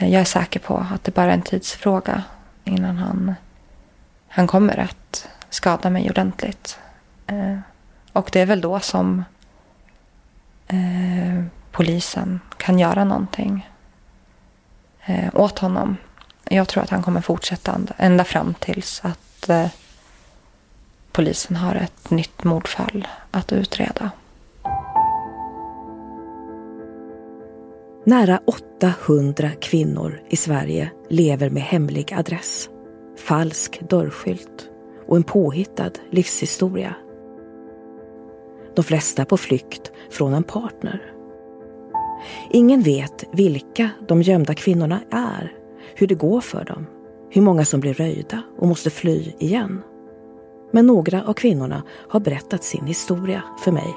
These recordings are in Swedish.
Eh, jag är säker på att det bara är en tidsfråga innan han, han kommer att skada mig ordentligt. Eh, och det är väl då som eh, polisen kan göra någonting eh, åt honom. Jag tror att han kommer fortsätta ända fram tills att eh, polisen har ett nytt mordfall att utreda. Nära 800 kvinnor i Sverige lever med hemlig adress, falsk dörrskylt och en påhittad livshistoria. De flesta på flykt från en partner. Ingen vet vilka de gömda kvinnorna är, hur det går för dem, hur många som blir röjda och måste fly igen. Men några av kvinnorna har berättat sin historia för mig.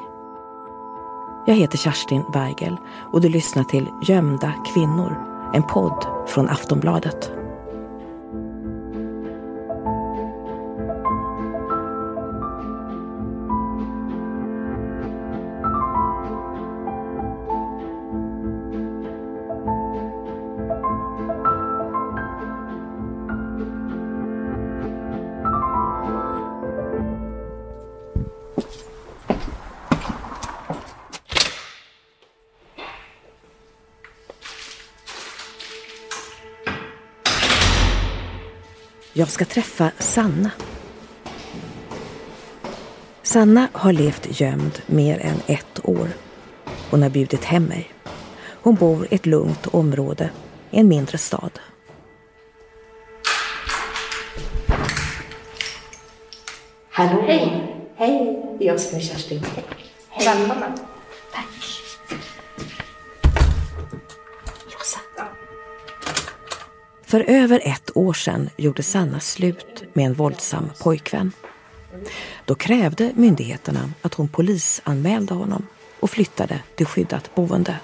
Jag heter Kerstin Weigel och du lyssnar till Gömda kvinnor, en podd från Aftonbladet. Jag ska träffa Sanna. Sanna har levt gömd mer än ett år. Hon har bjudit hem mig. Hon bor i ett lugnt område i en mindre stad. Hallå! Hej! Hej! Det är jag som är Kerstin. Hej. Välkommen. För över ett år sedan gjorde Sanna slut med en våldsam pojkvän. Då krävde myndigheterna att hon polisanmälde honom och flyttade till skyddat boende.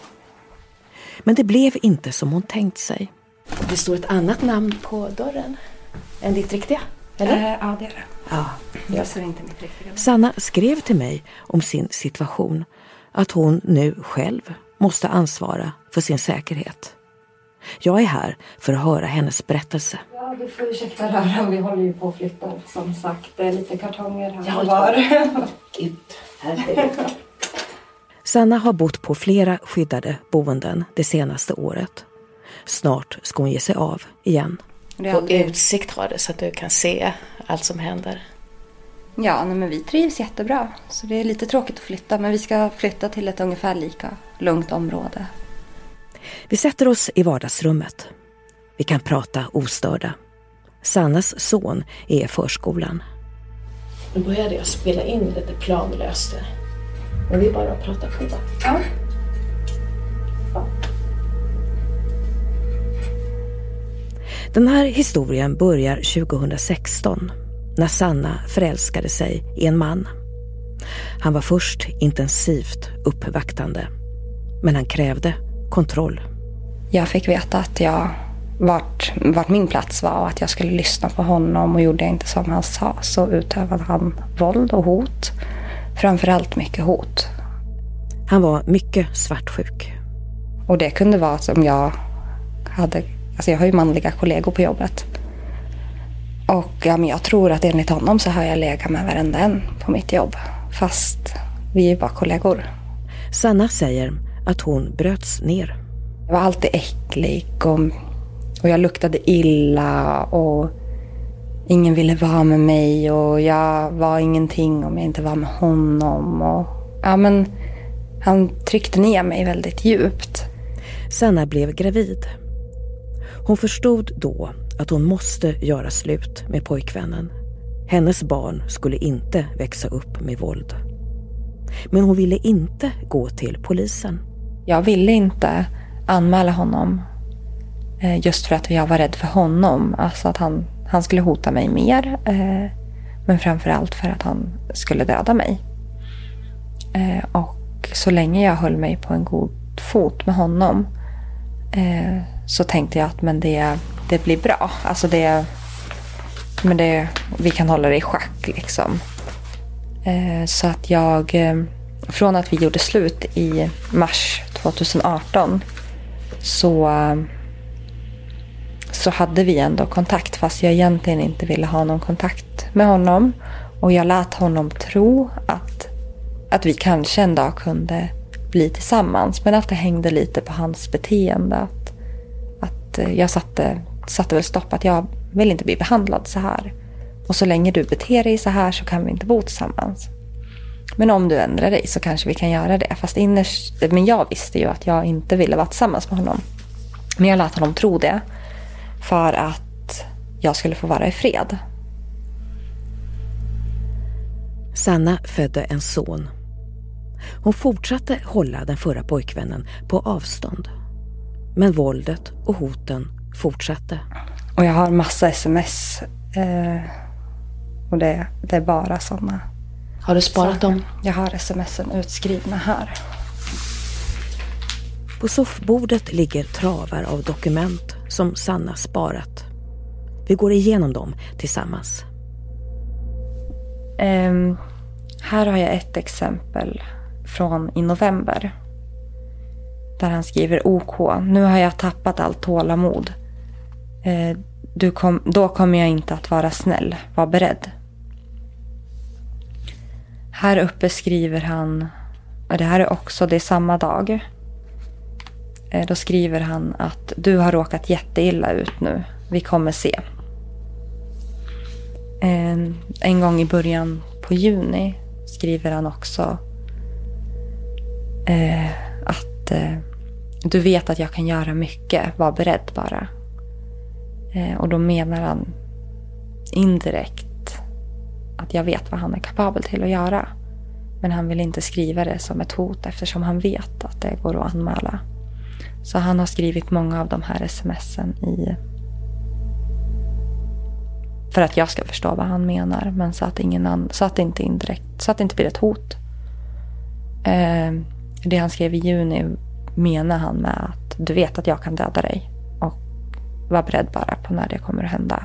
Men det blev inte som hon tänkt sig. Det står ett annat namn på dörren än ditt riktiga, eller? Äh, ja, det är det. Ja. Jag ser inte mitt riktiga. Sanna skrev till mig om sin situation, att hon nu själv måste ansvara för sin säkerhet. Jag är här för att höra hennes berättelse. Ja, du får ursäkta röra. Vi håller ju på att flytta. Som sagt, det är lite kartonger här Ja, och var. Gud, herregud. Sanna har bott på flera skyddade boenden det senaste året. Snart ska hon ge sig av igen. Och aldrig... utsikt har det så att du kan se allt som händer. Ja, nej, men vi trivs jättebra. Så det är lite tråkigt att flytta. Men vi ska flytta till ett ungefär lika lugnt område. Vi sätter oss i vardagsrummet. Vi kan prata ostörda. Sannas son är i förskolan. Nu började jag spela in lite planlöst. Men är bara att prata på. Ja. Den här historien börjar 2016 när Sanna förälskade sig i en man. Han var först intensivt uppvaktande. Men han krävde kontroll. Jag fick veta att jag vart, vart min plats var och att jag skulle lyssna på honom och gjorde jag inte som han sa så utövade han våld och hot. Framförallt mycket hot. Han var mycket svartsjuk. Och det kunde vara som jag hade, alltså jag har ju manliga kollegor på jobbet. Och ja, men jag tror att enligt honom så har jag legat med varenda en på mitt jobb. Fast vi är bara kollegor. Sanna säger att hon bröts ner. Jag var alltid äcklig och, och jag luktade illa och ingen ville vara med mig och jag var ingenting om jag inte var med honom. Och, ja, men, han tryckte ner mig väldigt djupt. Sanna blev gravid. Hon förstod då att hon måste göra slut med pojkvännen. Hennes barn skulle inte växa upp med våld. Men hon ville inte gå till polisen. Jag ville inte anmäla honom eh, just för att jag var rädd för honom. Alltså att han, han skulle hota mig mer. Eh, men framför allt för att han skulle döda mig. Eh, och så länge jag höll mig på en god fot med honom så tänkte jag att men det, det blir bra. Alltså det, men det, vi kan hålla det i schack liksom. Så att jag, från att vi gjorde slut i mars 2018 så, så hade vi ändå kontakt fast jag egentligen inte ville ha någon kontakt med honom. Och jag lät honom tro att, att vi kanske en dag kunde bli tillsammans. Men att det hängde lite på hans beteende. Att, att eh, jag satte, satte väl stopp att jag vill inte bli behandlad så här. Och så länge du beter dig så här så kan vi inte bo tillsammans. Men om du ändrar dig så kanske vi kan göra det. Fast innerst, men jag visste ju att jag inte ville vara tillsammans med honom. Men jag lät honom tro det. För att jag skulle få vara i fred. Sanna födde en son. Hon fortsatte hålla den förra pojkvännen på avstånd. Men våldet och hoten fortsatte. Och jag har massa sms. Eh, och det, det, är bara sådana. Har du sparat dem? Jag har smsen utskrivna här. På soffbordet ligger travar av dokument som Sanna sparat. Vi går igenom dem tillsammans. Um, här har jag ett exempel från i november. Där han skriver OK. Nu har jag tappat allt tålamod. Uh, du kom, då kommer jag inte att vara snäll. Var beredd. Här uppe skriver han, och det här är också, det är samma dag. Eh, då skriver han att du har råkat jätteilla ut nu. Vi kommer se. Eh, en gång i början på juni skriver han också eh, att eh, du vet att jag kan göra mycket. Var beredd bara. Eh, och då menar han indirekt att jag vet vad han är kapabel till att göra. Men han vill inte skriva det som ett hot eftersom han vet att det går att anmäla. Så han har skrivit många av de här smsen i för att jag ska förstå vad han menar. Men så att, ingen an... så att det inte indirekt, så att det inte blir ett hot. Eh, det han skrev i juni menar han med att du vet att jag kan döda dig. Och var beredd bara på när det kommer att hända.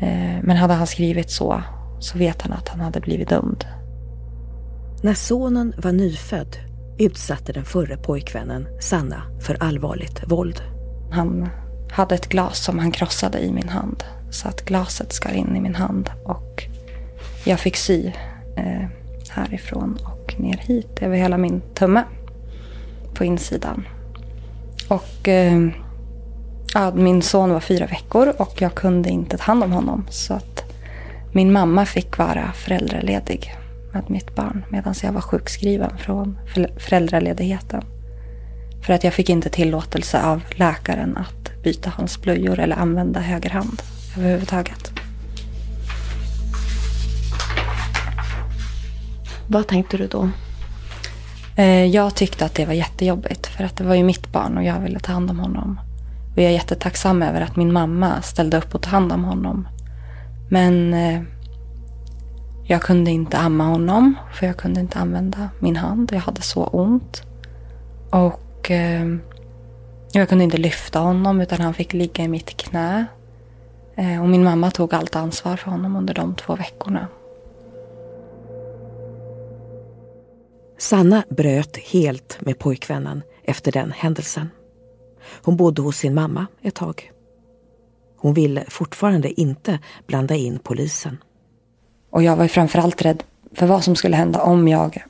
Eh, men hade han skrivit så, så vet han att han hade blivit dömd. När sonen var nyfödd utsatte den förre pojkvännen Sanna för allvarligt våld. Han hade ett glas som han krossade i min hand. Så att glaset skar in i min hand och jag fick sy eh, härifrån och ner hit över hela min tumme på insidan. Och eh, ja, min son var fyra veckor och jag kunde inte ta hand om honom. Så att min mamma fick vara föräldraledig med mitt barn medan jag var sjukskriven från föräldraledigheten. För att jag fick inte tillåtelse av läkaren att byta hans blöjor eller använda höger hand överhuvudtaget. Vad tänkte du då? Eh, jag tyckte att det var jättejobbigt för att det var ju mitt barn och jag ville ta hand om honom. Och jag är jättetacksam över att min mamma ställde upp och tog hand om honom. Men eh, jag kunde inte amma honom för jag kunde inte använda min hand. Jag hade så ont. Och eh, jag kunde inte lyfta honom utan han fick ligga i mitt knä. Eh, och min mamma tog allt ansvar för honom under de två veckorna. Sanna bröt helt med pojkvännen efter den händelsen. Hon bodde hos sin mamma ett tag. Hon ville fortfarande inte blanda in polisen. Och jag var ju framförallt rädd för vad som skulle hända om jag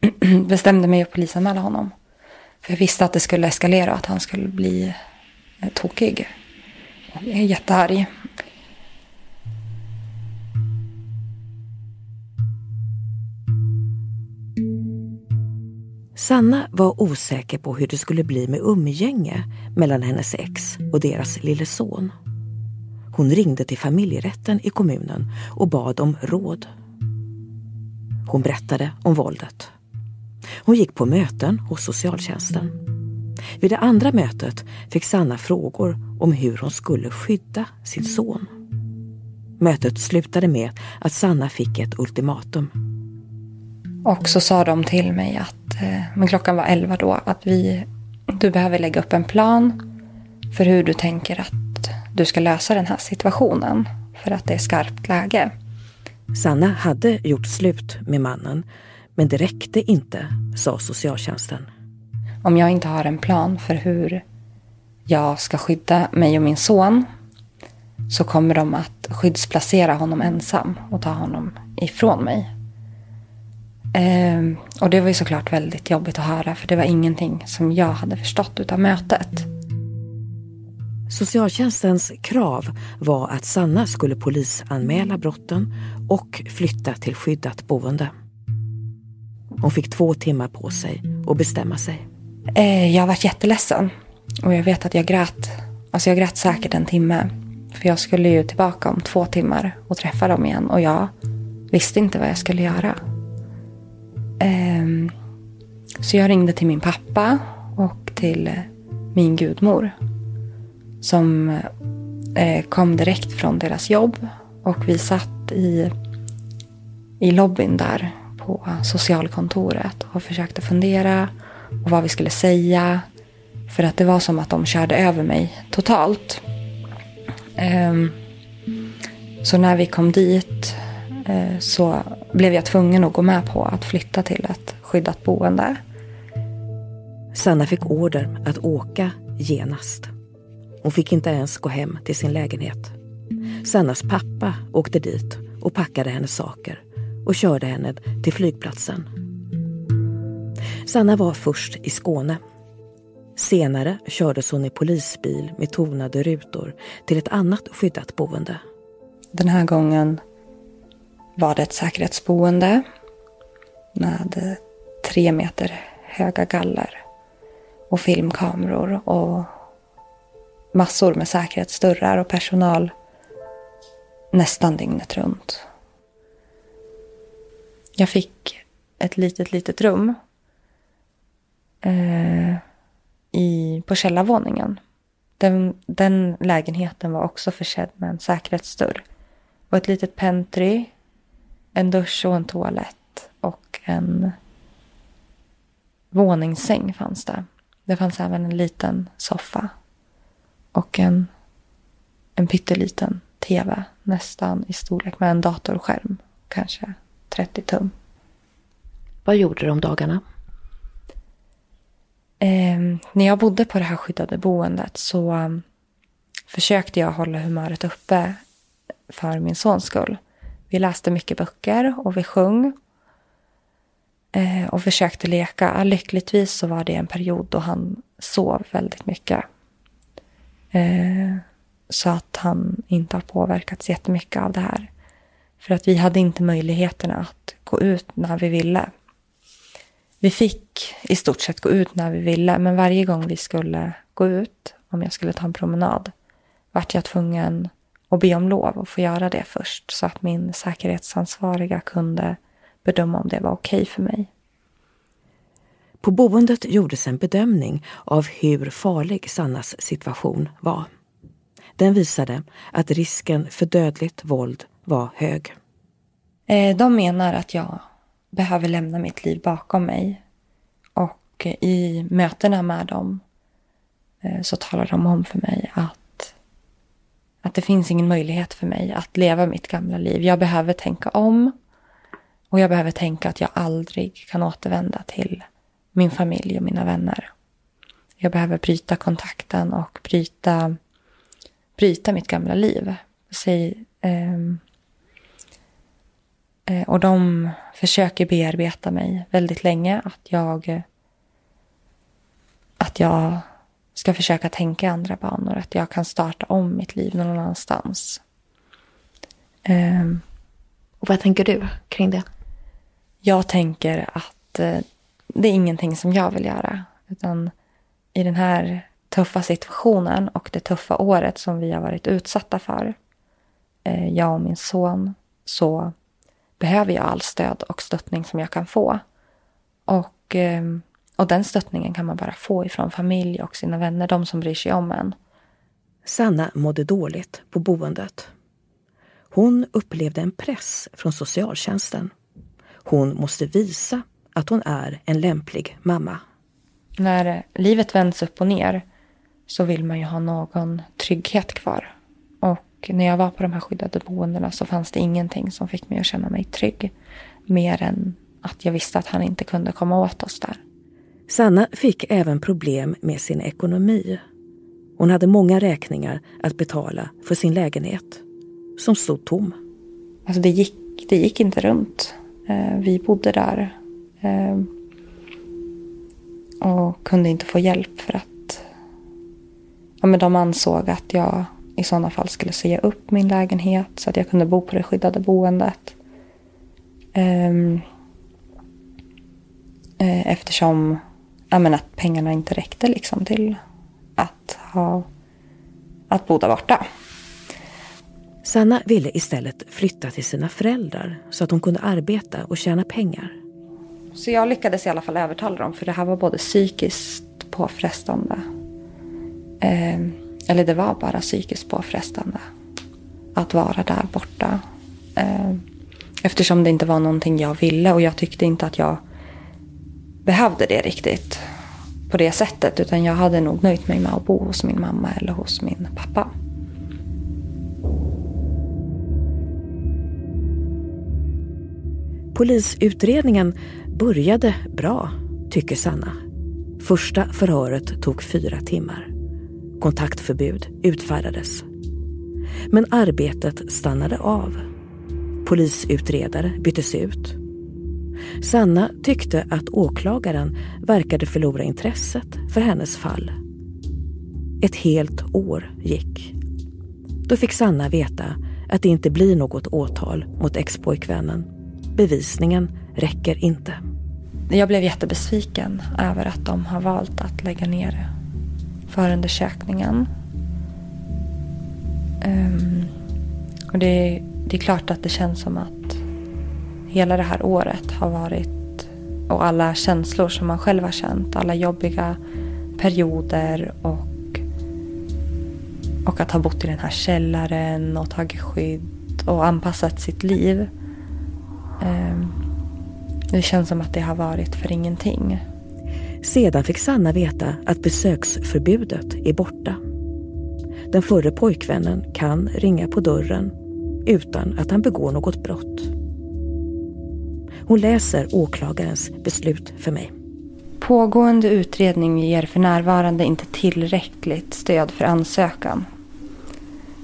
bestämde mig att polisanmäla honom. För jag visste att det skulle eskalera och att han skulle bli tokig. Jag är jättearg. Sanna var osäker på hur det skulle bli med umgänge mellan hennes ex och deras lille son. Hon ringde till familjerätten i kommunen och bad om råd. Hon berättade om våldet. Hon gick på möten hos socialtjänsten. Vid det andra mötet fick Sanna frågor om hur hon skulle skydda sin son. Mötet slutade med att Sanna fick ett ultimatum. Och så sa de till mig att, eh, men klockan var elva då, att vi, du behöver lägga upp en plan för hur du tänker att du ska lösa den här situationen för att det är skarpt läge. Sanna hade gjort slut med mannen, men det räckte inte, sa socialtjänsten. Om jag inte har en plan för hur jag ska skydda mig och min son så kommer de att skyddsplacera honom ensam och ta honom ifrån mig. Ehm, och det var ju såklart väldigt jobbigt att höra för det var ingenting som jag hade förstått utav mötet. Socialtjänstens krav var att Sanna skulle polisanmäla brotten och flytta till skyddat boende. Hon fick två timmar på sig att bestämma sig. Eh, jag varit jätteledsen. Och jag vet att jag grät. Alltså jag grät säkert en timme. För jag skulle ju tillbaka om två timmar och träffa dem igen. Och jag visste inte vad jag skulle göra. Ehm, så jag ringde till min pappa och till eh, min gudmor. Som eh, kom direkt från deras jobb. Och vi satt i, i lobbyn där på socialkontoret och försökte fundera och vad vi skulle säga. För att det var som att de körde över mig totalt. Ehm, så när vi kom dit så blev jag tvungen att gå med på att flytta till ett skyddat boende. Sanna fick order att åka genast. Hon fick inte ens gå hem till sin lägenhet. Sannas pappa åkte dit och packade hennes saker och körde henne till flygplatsen. Sanna var först i Skåne. Senare kördes hon i polisbil med tonade rutor till ett annat skyddat boende. Den här gången var det ett säkerhetsboende med tre meter höga galler och filmkameror och massor med säkerhetsdörrar och personal nästan dygnet runt. Jag fick ett litet, litet rum eh, i, på källarvåningen. Den, den lägenheten var också försedd med en säkerhetsdörr. Och ett litet pentry, en dusch och en toalett och en våningssäng fanns det. Det fanns även en liten soffa och en, en pytteliten tv nästan i storlek med en datorskärm. Kanske 30 tum. Vad gjorde du om dagarna? Eh, när jag bodde på det här skyddade boendet så um, försökte jag hålla humöret uppe för min sons skull. Vi läste mycket böcker och vi sjöng. Eh, och försökte leka. Lyckligtvis så var det en period då han sov väldigt mycket. Eh, så att han inte har påverkats jättemycket av det här. För att vi hade inte möjligheterna att gå ut när vi ville. Vi fick i stort sett gå ut när vi ville, men varje gång vi skulle gå ut, om jag skulle ta en promenad, vart jag tvungen att be om lov och få göra det först så att min säkerhetsansvariga kunde bedöma om det var okej okay för mig. På boendet gjordes en bedömning av hur farlig Sannas situation var. Den visade att risken för dödligt våld var hög. Eh, de menar att jag behöver lämna mitt liv bakom mig. Och i mötena med dem eh, så talar de om för mig att, att det finns ingen möjlighet för mig att leva mitt gamla liv. Jag behöver tänka om. Och jag behöver tänka att jag aldrig kan återvända till min familj och mina vänner. Jag behöver bryta kontakten och bryta, bryta mitt gamla liv. Säg, ehm, eh, och de försöker bearbeta mig väldigt länge. Att jag, att jag ska försöka tänka i andra banor. Att jag kan starta om mitt liv någon annanstans. Um, och vad tänker du kring det? Jag tänker att uh, det är ingenting som jag vill göra. Utan i den här tuffa situationen och det tuffa året som vi har varit utsatta för. Uh, jag och min son. Så behöver jag all stöd och stöttning som jag kan få. Och, ehm, och den stöttningen kan man bara få ifrån familj och sina vänner, de som bryr sig om en. Sanna mådde dåligt på boendet. Hon upplevde en press från socialtjänsten. Hon måste visa att hon är en lämplig mamma. När livet vänds upp och ner så vill man ju ha någon trygghet kvar när jag var på de här skyddade boendena så fanns det ingenting som fick mig att känna mig trygg. Mer än att jag visste att han inte kunde komma åt oss där. Sanna fick även problem med sin ekonomi. Hon hade många räkningar att betala för sin lägenhet, som stod tom. Alltså det gick, det gick inte runt. Eh, vi bodde där eh, och kunde inte få hjälp för att ja, men de ansåg att jag i sådana fall skulle säga upp min lägenhet så att jag kunde bo på det skyddade boendet. Ehm, eh, eftersom ja, men att pengarna inte räckte liksom till att, ha, att bo där borta. Sanna ville istället flytta till sina föräldrar så att hon kunde arbeta och tjäna pengar. Så jag lyckades i alla fall övertala dem för det här var både psykiskt påfrestande eh, eller det var bara psykiskt påfrestande att vara där borta. Eh, eftersom det inte var någonting jag ville och jag tyckte inte att jag behövde det riktigt på det sättet. Utan jag hade nog nöjt mig med att bo hos min mamma eller hos min pappa. Polisutredningen började bra, tycker Sanna. Första förhöret tog fyra timmar. Kontaktförbud utfärdades. Men arbetet stannade av. Polisutredare byttes ut. Sanna tyckte att åklagaren verkade förlora intresset för hennes fall. Ett helt år gick. Då fick Sanna veta att det inte blir något åtal mot expojkvännen. Bevisningen räcker inte. Jag blev jättebesviken över att de har valt att lägga ner förundersökningen. Um, och det, det är klart att det känns som att hela det här året har varit och alla känslor som man själv har känt, alla jobbiga perioder och, och att ha bott i den här källaren och tagit skydd och anpassat sitt liv. Ehm, det känns som att det har varit för ingenting. Sedan fick Sanna veta att besöksförbudet är borta. Den förre pojkvännen kan ringa på dörren utan att han begår något brott. Hon läser åklagarens beslut för mig. Pågående utredning ger för närvarande inte tillräckligt stöd för ansökan.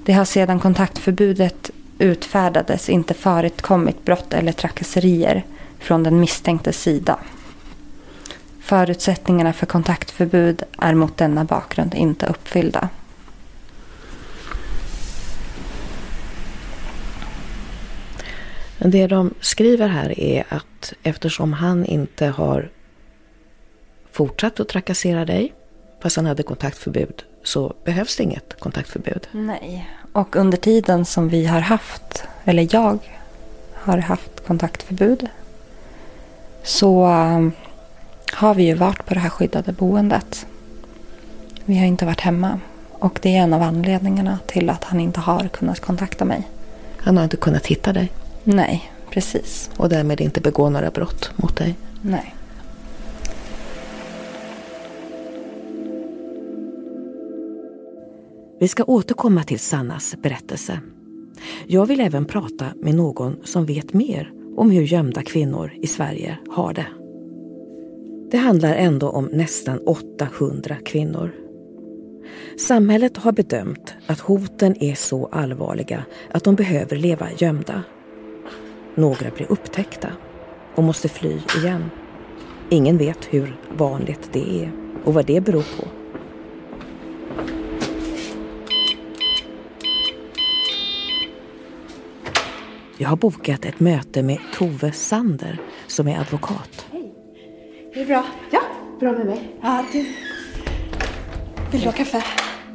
Det har sedan kontaktförbudet utfärdades inte förekommit brott eller trakasserier från den misstänktes sida. Förutsättningarna för kontaktförbud är mot denna bakgrund inte uppfyllda. Det de skriver här är att eftersom han inte har fortsatt att trakassera dig, fast han hade kontaktförbud, så behövs det inget kontaktförbud. Nej, och under tiden som vi har haft, eller jag har haft kontaktförbud, så um, har vi ju varit på det här skyddade boendet. Vi har inte varit hemma. Och det är en av anledningarna till att han inte har kunnat kontakta mig. Han har inte kunnat hitta dig? Nej, precis. Och därmed inte begå några brott mot dig? Nej. Vi ska återkomma till Sannas berättelse. Jag vill även prata med någon som vet mer om hur gömda kvinnor i Sverige har det. Det handlar ändå om nästan 800 kvinnor. Samhället har bedömt att hoten är så allvarliga att de behöver leva gömda. Några blir upptäckta och måste fly igen. Ingen vet hur vanligt det är och vad det beror på. Jag har bokat ett möte med Tove Sander som är advokat. Hej. Är det bra? Ja, bra med mig. Ja, du... Vill du ha kaffe?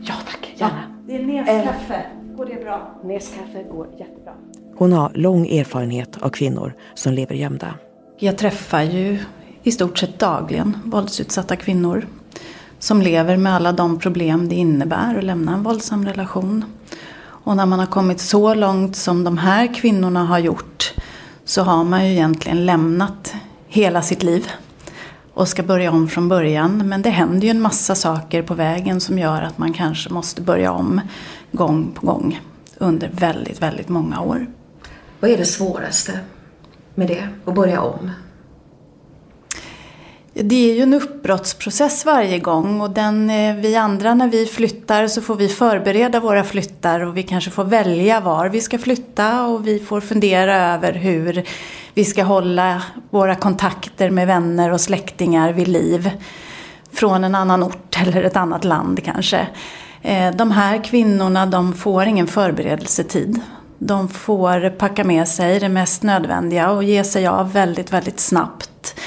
Ja, tack. Gärna. Ja, det är Neskaffe. Går det bra? Neskaffe går jättebra. Hon har lång erfarenhet av kvinnor som lever gömda. Jag träffar ju i stort sett dagligen våldsutsatta kvinnor som lever med alla de problem det innebär att lämna en våldsam relation. Och när man har kommit så långt som de här kvinnorna har gjort så har man ju egentligen lämnat hela sitt liv och ska börja om från början. Men det händer ju en massa saker på vägen som gör att man kanske måste börja om gång på gång under väldigt, väldigt många år. Vad är det svåraste med det, att börja om? Det är ju en uppbrottsprocess varje gång och den, eh, vi andra när vi flyttar så får vi förbereda våra flyttar och vi kanske får välja var vi ska flytta och vi får fundera över hur vi ska hålla våra kontakter med vänner och släktingar vid liv. Från en annan ort eller ett annat land kanske. Eh, de här kvinnorna de får ingen förberedelsetid. De får packa med sig det mest nödvändiga och ge sig av väldigt, väldigt snabbt.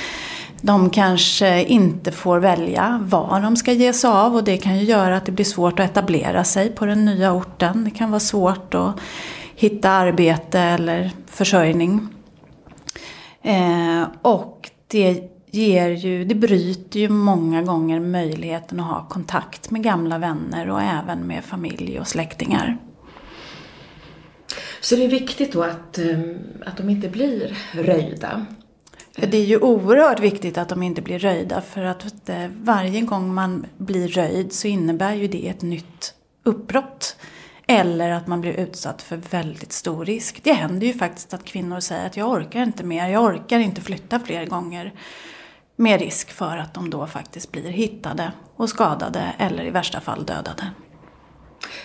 De kanske inte får välja var de ska ge sig av och det kan ju göra att det blir svårt att etablera sig på den nya orten. Det kan vara svårt att hitta arbete eller försörjning. Eh, och det ger ju, det bryter ju många gånger möjligheten att ha kontakt med gamla vänner och även med familj och släktingar. Så det är viktigt då att, ehm, att de inte blir röjda? Det är ju oerhört viktigt att de inte blir röjda för att varje gång man blir röjd så innebär ju det ett nytt uppbrott. Eller att man blir utsatt för väldigt stor risk. Det händer ju faktiskt att kvinnor säger att jag orkar inte mer, jag orkar inte flytta fler gånger. Med risk för att de då faktiskt blir hittade och skadade eller i värsta fall dödade.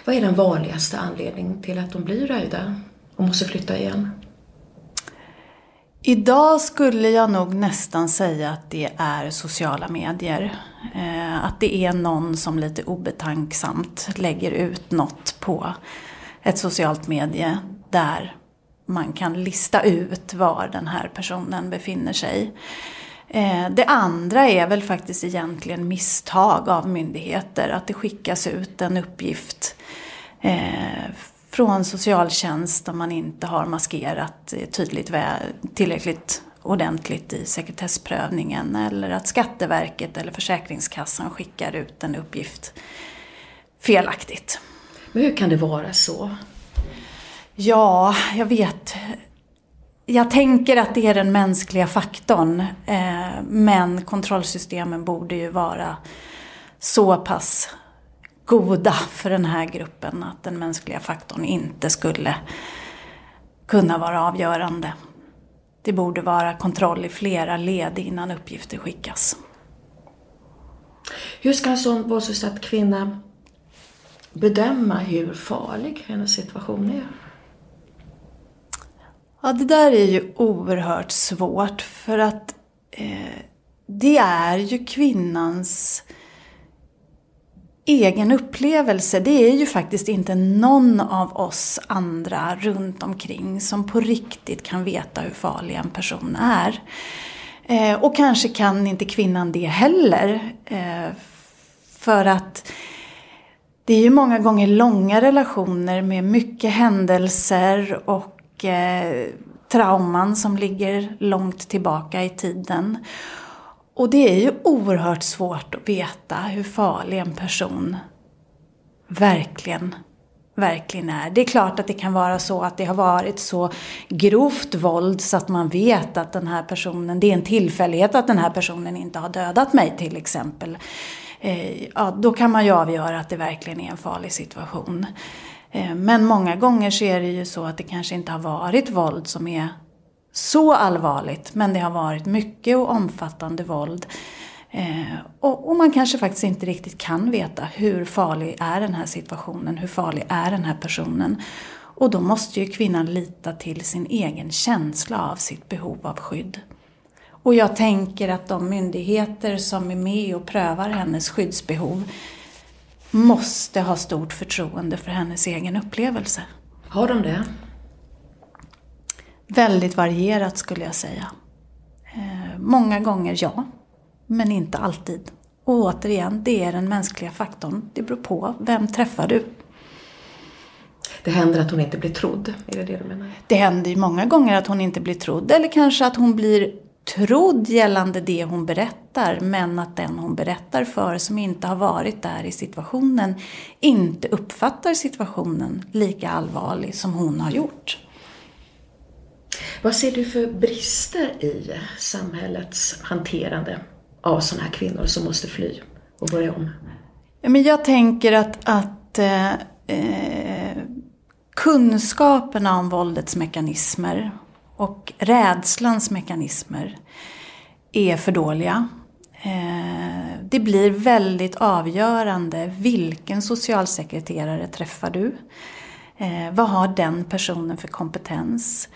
Vad är den vanligaste anledningen till att de blir röjda och måste flytta igen? Idag skulle jag nog nästan säga att det är sociala medier. Eh, att det är någon som lite obetanksamt lägger ut något på ett socialt medie där man kan lista ut var den här personen befinner sig. Eh, det andra är väl faktiskt egentligen misstag av myndigheter. Att det skickas ut en uppgift eh, från socialtjänst om man inte har maskerat tydligt, tillräckligt ordentligt i sekretessprövningen eller att Skatteverket eller Försäkringskassan skickar ut en uppgift felaktigt. Men hur kan det vara så? Ja, jag vet. Jag tänker att det är den mänskliga faktorn. Eh, men kontrollsystemen borde ju vara så pass goda för den här gruppen att den mänskliga faktorn inte skulle kunna vara avgörande. Det borde vara kontroll i flera led innan uppgifter skickas. Hur ska en sån våldsutsatt kvinna bedöma hur farlig hennes situation är? Ja, det där är ju oerhört svårt för att eh, det är ju kvinnans egen upplevelse. Det är ju faktiskt inte någon av oss andra runt omkring som på riktigt kan veta hur farlig en person är. Eh, och kanske kan inte kvinnan det heller. Eh, för att det är ju många gånger långa relationer med mycket händelser och eh, trauman som ligger långt tillbaka i tiden. Och det är ju oerhört svårt att veta hur farlig en person verkligen, verkligen är. Det är klart att det kan vara så att det har varit så grovt våld så att man vet att den här personen, det är en tillfällighet att den här personen inte har dödat mig till exempel. Eh, ja, då kan man ju avgöra att det verkligen är en farlig situation. Eh, men många gånger så är det ju så att det kanske inte har varit våld som är så allvarligt men det har varit mycket och omfattande våld. Eh, och, och, man kanske faktiskt inte riktigt kan veta hur farlig är den här situationen, hur farlig är den här personen. Och då måste ju kvinnan lita till sin egen känsla av sitt behov av skydd. Och jag tänker att de myndigheter som är med och prövar hennes skyddsbehov måste ha stort förtroende för hennes egen upplevelse. Har de det? Väldigt varierat skulle jag säga. Eh, många gånger ja, men inte alltid. Och återigen, det är den mänskliga faktorn. Det beror på, vem träffar du? Det händer att hon inte blir trodd, är det det du menar? Det händer ju många gånger att hon inte blir trodd. Eller kanske att hon blir trodd gällande det hon berättar men att den hon berättar för som inte har varit där i situationen inte uppfattar situationen lika allvarlig som hon har gjort. Vad ser du för brister i samhällets hanterande av sådana här kvinnor som måste fly och börja om? Men jag tänker att, att eh, eh, kunskaperna om våldets mekanismer och rädslans mekanismer är för dåliga. Eh, det blir väldigt avgörande vilken socialsekreterare träffar du? Eh, vad har den personen för kompetens?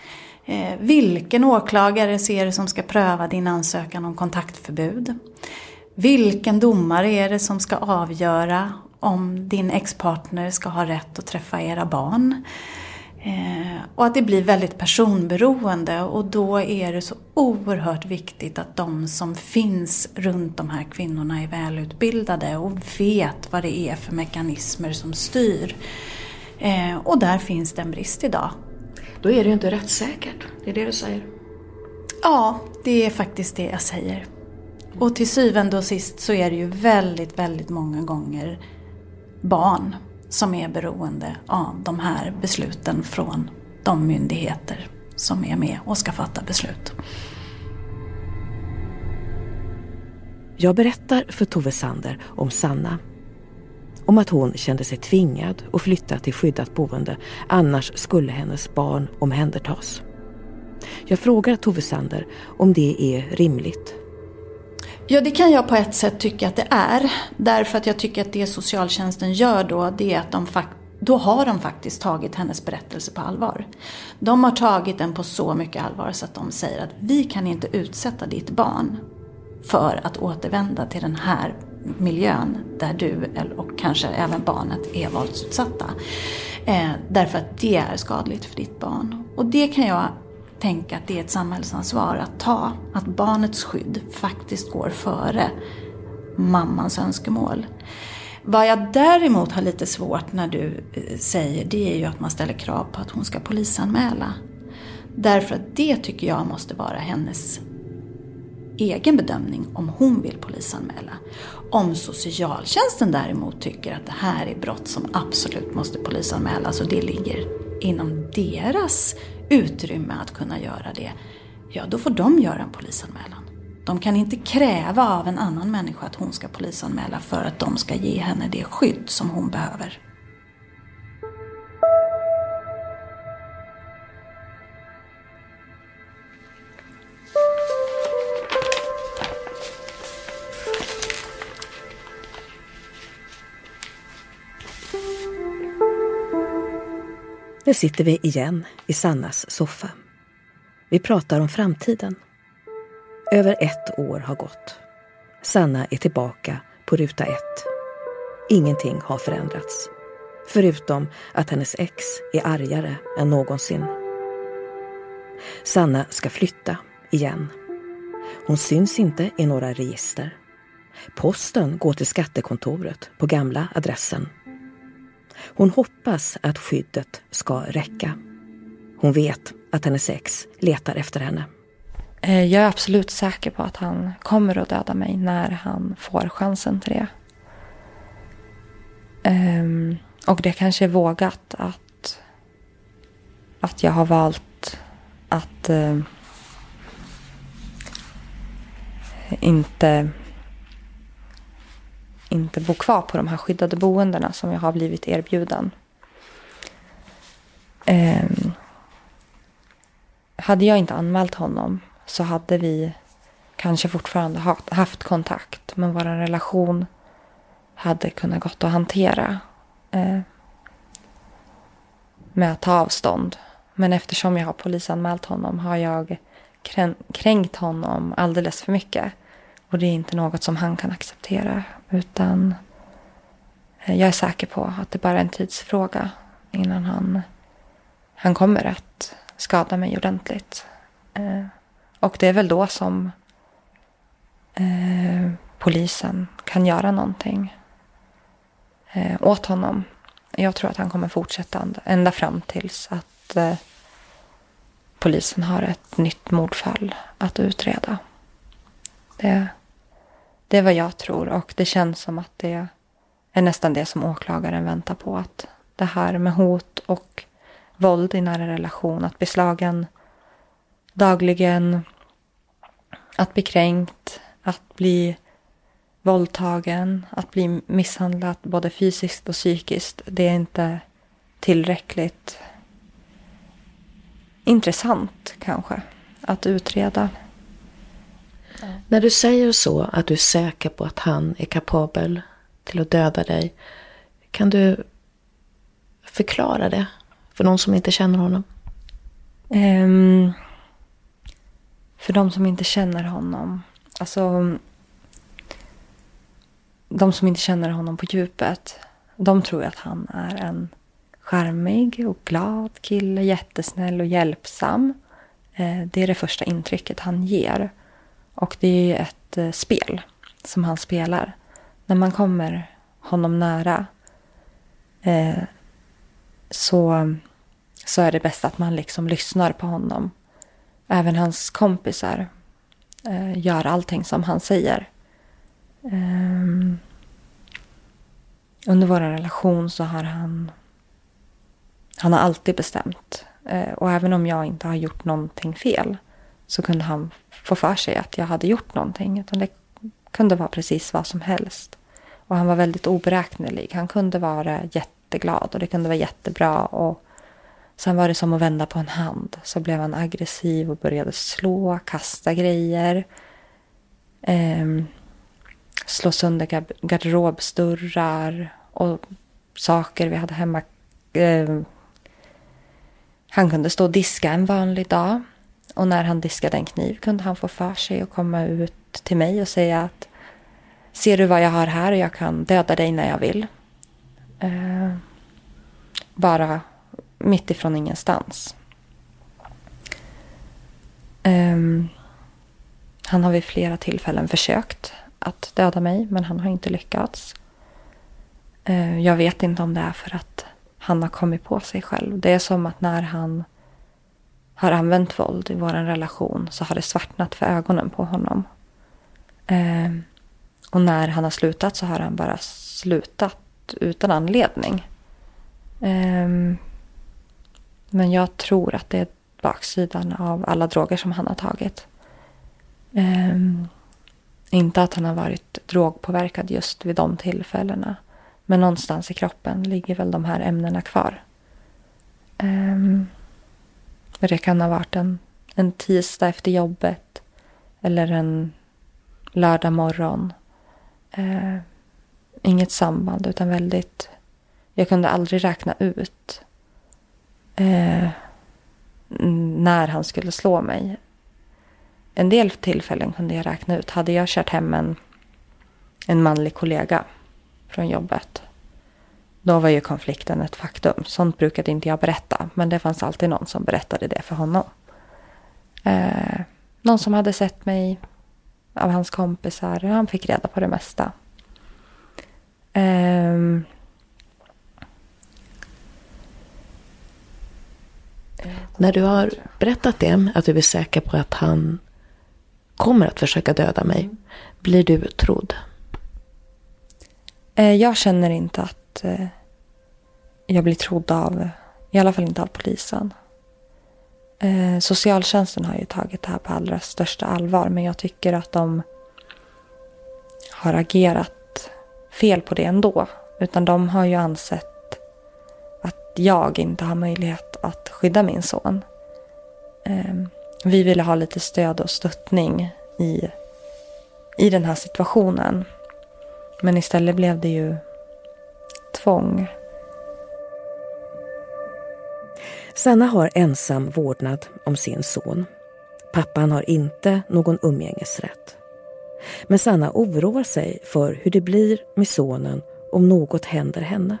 Eh, vilken åklagare ser du som ska pröva din ansökan om kontaktförbud? Vilken domare är det som ska avgöra om din ex-partner ska ha rätt att träffa era barn? Eh, och att det blir väldigt personberoende och då är det så oerhört viktigt att de som finns runt de här kvinnorna är välutbildade och vet vad det är för mekanismer som styr. Eh, och där finns det en brist idag. Då är det ju inte rättssäkert, det är det du säger? Ja, det är faktiskt det jag säger. Och till syvende och sist så är det ju väldigt, väldigt många gånger barn som är beroende av de här besluten från de myndigheter som är med och ska fatta beslut. Jag berättar för Tove Sander om Sanna. Om att hon kände sig tvingad att flytta till skyddat boende, annars skulle hennes barn omhändertas. Jag frågar Tove Sander om det är rimligt Ja, det kan jag på ett sätt tycka att det är. Därför att jag tycker att det socialtjänsten gör då, det är att de då har de faktiskt tagit hennes berättelse på allvar. De har tagit den på så mycket allvar så att de säger att vi kan inte utsätta ditt barn för att återvända till den här miljön där du och kanske även barnet är våldsutsatta. Eh, därför att det är skadligt för ditt barn. Och det kan jag tänka att det är ett samhällsansvar att ta. Att barnets skydd faktiskt går före mammans önskemål. Vad jag däremot har lite svårt när du eh, säger det är ju att man ställer krav på att hon ska polisanmäla. Därför att det tycker jag måste vara hennes egen bedömning om hon vill polisanmäla. Om socialtjänsten däremot tycker att det här är brott som absolut måste polisanmälas och det ligger inom deras utrymme att kunna göra det, ja då får de göra en polisanmälan. De kan inte kräva av en annan människa att hon ska polisanmäla för att de ska ge henne det skydd som hon behöver. Nu sitter vi igen i Sannas soffa. Vi pratar om framtiden. Över ett år har gått. Sanna är tillbaka på ruta ett. Ingenting har förändrats. Förutom att hennes ex är argare än någonsin. Sanna ska flytta igen. Hon syns inte i några register. Posten går till skattekontoret på gamla adressen hon hoppas att skyddet ska räcka. Hon vet att hennes ex letar efter henne. Eh, jag är absolut säker på att han kommer att döda mig när han får chansen till det. Ehm, och det kanske är vågat att, att jag har valt att eh, inte inte bo kvar på de här skyddade boendena som jag har blivit erbjuden. Um, hade jag inte anmält honom så hade vi kanske fortfarande haft kontakt. Men vår relation hade kunnat gått att hantera. Eh, med att ta avstånd. Men eftersom jag har polisanmält honom har jag kränkt honom alldeles för mycket. Och det är inte något som han kan acceptera. Utan eh, jag är säker på att det bara är en tidsfråga innan han, han kommer att skada mig ordentligt. Eh, och det är väl då som eh, polisen kan göra någonting eh, åt honom. Jag tror att han kommer fortsätta ända fram tills att polisen har ett nytt mordfall att utreda. Det, det är vad jag tror och det känns som att det är nästan det som åklagaren väntar på. Att det här med hot och våld i nära relation, att bli slagen dagligen, att bli kränkt, att bli våldtagen, att bli misshandlad både fysiskt och psykiskt. Det är inte tillräckligt intressant kanske att utreda. När du säger så, att du är säker på att han är kapabel till att döda dig. Kan du förklara det för någon som inte känner honom? Um, för de som inte känner honom. Alltså. De som inte känner honom på djupet. De tror att han är en charmig och glad kille. Jättesnäll och hjälpsam. Eh, det är det första intrycket han ger. Och det är ett eh, spel som han spelar. När man kommer honom nära eh, så, så är det bäst att man liksom lyssnar på honom. Även hans kompisar eh, gör allting som han säger. Eh, under vår relation så har han han har alltid bestämt. Eh, och även om jag inte har gjort någonting fel så kunde han få för sig att jag hade gjort någonting. Utan det kunde vara precis vad som helst. Och han var väldigt oberäknelig. Han kunde vara jätteglad och det kunde vara jättebra. Och sen var det som att vända på en hand. Så blev han aggressiv och började slå, kasta grejer. Eh, slå sönder garderobsdörrar och saker vi hade hemma. Eh, han kunde stå och diska en vanlig dag. Och när han diskade en kniv kunde han få för sig att komma ut till mig och säga att Ser du vad jag har här och jag kan döda dig när jag vill. Eh, bara mitt ifrån ingenstans. Eh, han har vid flera tillfällen försökt att döda mig men han har inte lyckats. Eh, jag vet inte om det är för att han har kommit på sig själv. Det är som att när han har använt våld i vår relation så har det svartnat för ögonen på honom. Eh, och när han har slutat så har han bara slutat utan anledning. Eh, men jag tror att det är baksidan av alla droger som han har tagit. Eh, inte att han har varit drogpåverkad just vid de tillfällena. Men någonstans i kroppen ligger väl de här ämnena kvar. Um, det kan ha varit en, en tisdag efter jobbet. Eller en lördag morgon. Eh, inget samband utan väldigt... Jag kunde aldrig räkna ut eh, när han skulle slå mig. En del tillfällen kunde jag räkna ut. Hade jag kört hem en, en manlig kollega från jobbet. Då var ju konflikten ett faktum. Sånt brukade inte jag berätta. Men det fanns alltid någon som berättade det för honom. Eh, någon som hade sett mig av hans kompisar. Han fick reda på det mesta. Eh, När du har berättat det, att du är säker på att han kommer att försöka döda mig, blir du trodd? Eh, jag känner inte att eh, jag blir trodd av, i alla fall inte av polisen. Eh, socialtjänsten har ju tagit det här på allra största allvar men jag tycker att de har agerat fel på det ändå. Utan de har ju ansett att jag inte har möjlighet att skydda min son. Eh, vi ville ha lite stöd och stöttning i, i den här situationen. Men istället blev det ju tvång. Sanna har ensam vårdnad om sin son. Pappan har inte någon umgängesrätt. Men Sanna oroar sig för hur det blir med sonen om något händer henne.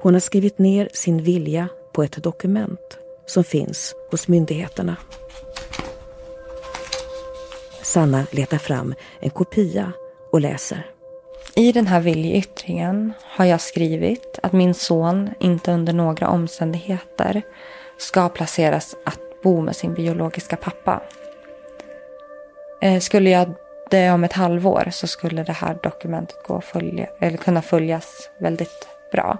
Hon har skrivit ner sin vilja på ett dokument som finns hos myndigheterna. Sanna letar fram en kopia och läser. I den här viljeyttringen har jag skrivit att min son inte under några omständigheter ska placeras att bo med sin biologiska pappa. Eh, skulle jag dö om ett halvår så skulle det här dokumentet gå följa, eller kunna följas väldigt bra.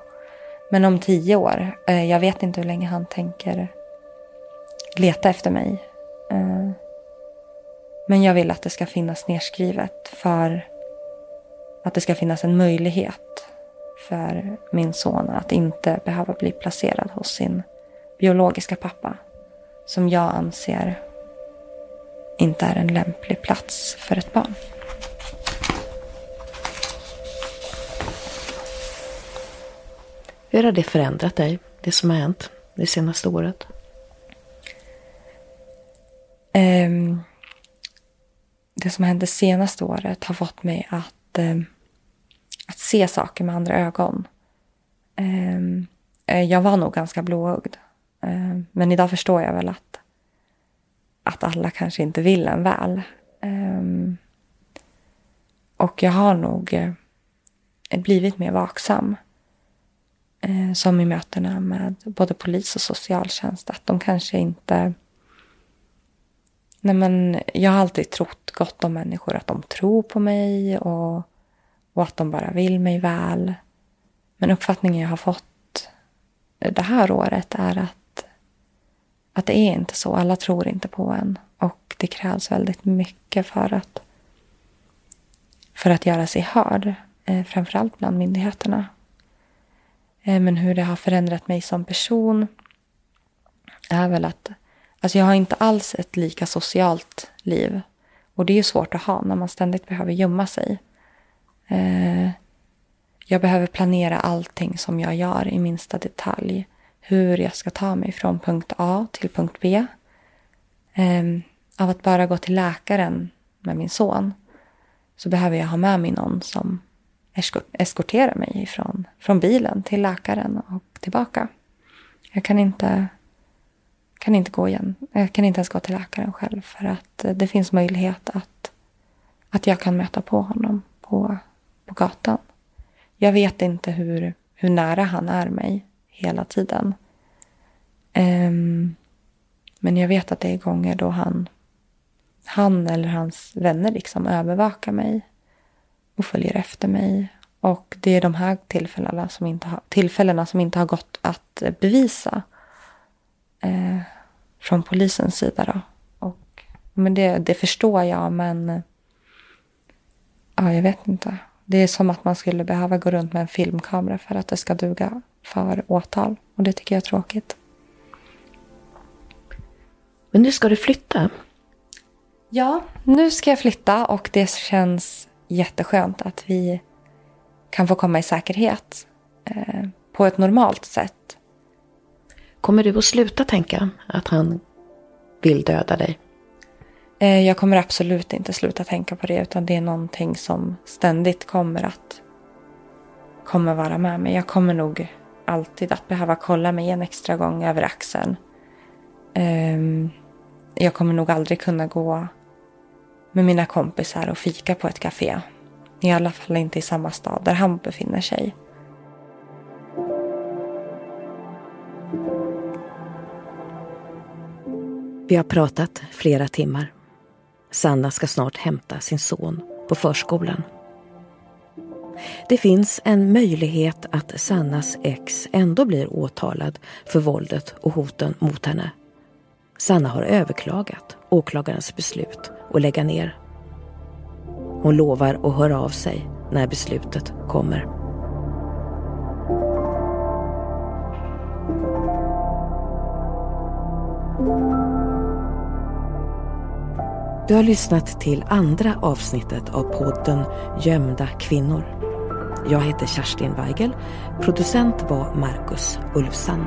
Men om tio år, eh, jag vet inte hur länge han tänker leta efter mig. Eh, men jag vill att det ska finnas nedskrivet för att det ska finnas en möjlighet för min son att inte behöva bli placerad hos sin biologiska pappa. Som jag anser inte är en lämplig plats för ett barn. Hur har det förändrat dig, det som har hänt det senaste året? Um, det som hände senaste året har fått mig att, um, att se saker med andra ögon. Ehm, eh, jag var nog ganska blåögd. Ehm, men idag förstår jag väl att, att alla kanske inte vill en väl. Ehm, och jag har nog eh, blivit mer vaksam. Som i mötena med både polis och socialtjänst. Att de kanske inte Nej, men jag har alltid trott gott om människor, att de tror på mig och, och att de bara vill mig väl. Men uppfattningen jag har fått det här året är att, att det är inte så. Alla tror inte på en. Och det krävs väldigt mycket för att, för att göra sig hörd. Eh, framförallt bland myndigheterna. Eh, men hur det har förändrat mig som person är väl att Alltså jag har inte alls ett lika socialt liv. Och det är ju svårt att ha när man ständigt behöver gömma sig. Eh, jag behöver planera allting som jag gör i minsta detalj. Hur jag ska ta mig från punkt A till punkt B. Eh, av att bara gå till läkaren med min son så behöver jag ha med mig någon som eskorterar mig från, från bilen till läkaren och tillbaka. Jag kan inte kan inte gå igen. Jag kan inte ens gå till läkaren själv för att eh, det finns möjlighet att, att jag kan möta på honom på, på gatan. Jag vet inte hur, hur nära han är mig hela tiden. Um, men jag vet att det är gånger då han, han eller hans vänner liksom övervakar mig och följer efter mig. Och det är de här tillfällena som inte ha, tillfällena som inte har gått att bevisa eh, från polisens sida. Då. Och, men det, det förstår jag, men ja, jag vet inte. Det är som att man skulle behöva gå runt med en filmkamera för att det ska duga för åtal. Och det tycker jag är tråkigt. Men nu ska du flytta. Ja, nu ska jag flytta och det känns jätteskönt att vi kan få komma i säkerhet eh, på ett normalt sätt. Kommer du att sluta tänka att han vill döda dig? Eh, jag kommer absolut inte sluta tänka på det utan det är någonting som ständigt kommer att kommer vara med mig. Jag kommer nog alltid att behöva kolla mig en extra gång över axeln. Ehm, jag kommer nog aldrig kunna gå med mina kompisar och fika på ett café. I alla fall inte i samma stad där han befinner sig. Vi har pratat flera timmar. Sanna ska snart hämta sin son på förskolan. Det finns en möjlighet att Sannas ex ändå blir åtalad för våldet och hoten mot henne. Sanna har överklagat åklagarens beslut att lägga ner. Hon lovar att höra av sig när beslutet kommer. Du har lyssnat till andra avsnittet av podden Gömda kvinnor. Jag heter Kerstin Weigel. Producent var Marcus Ulfsand.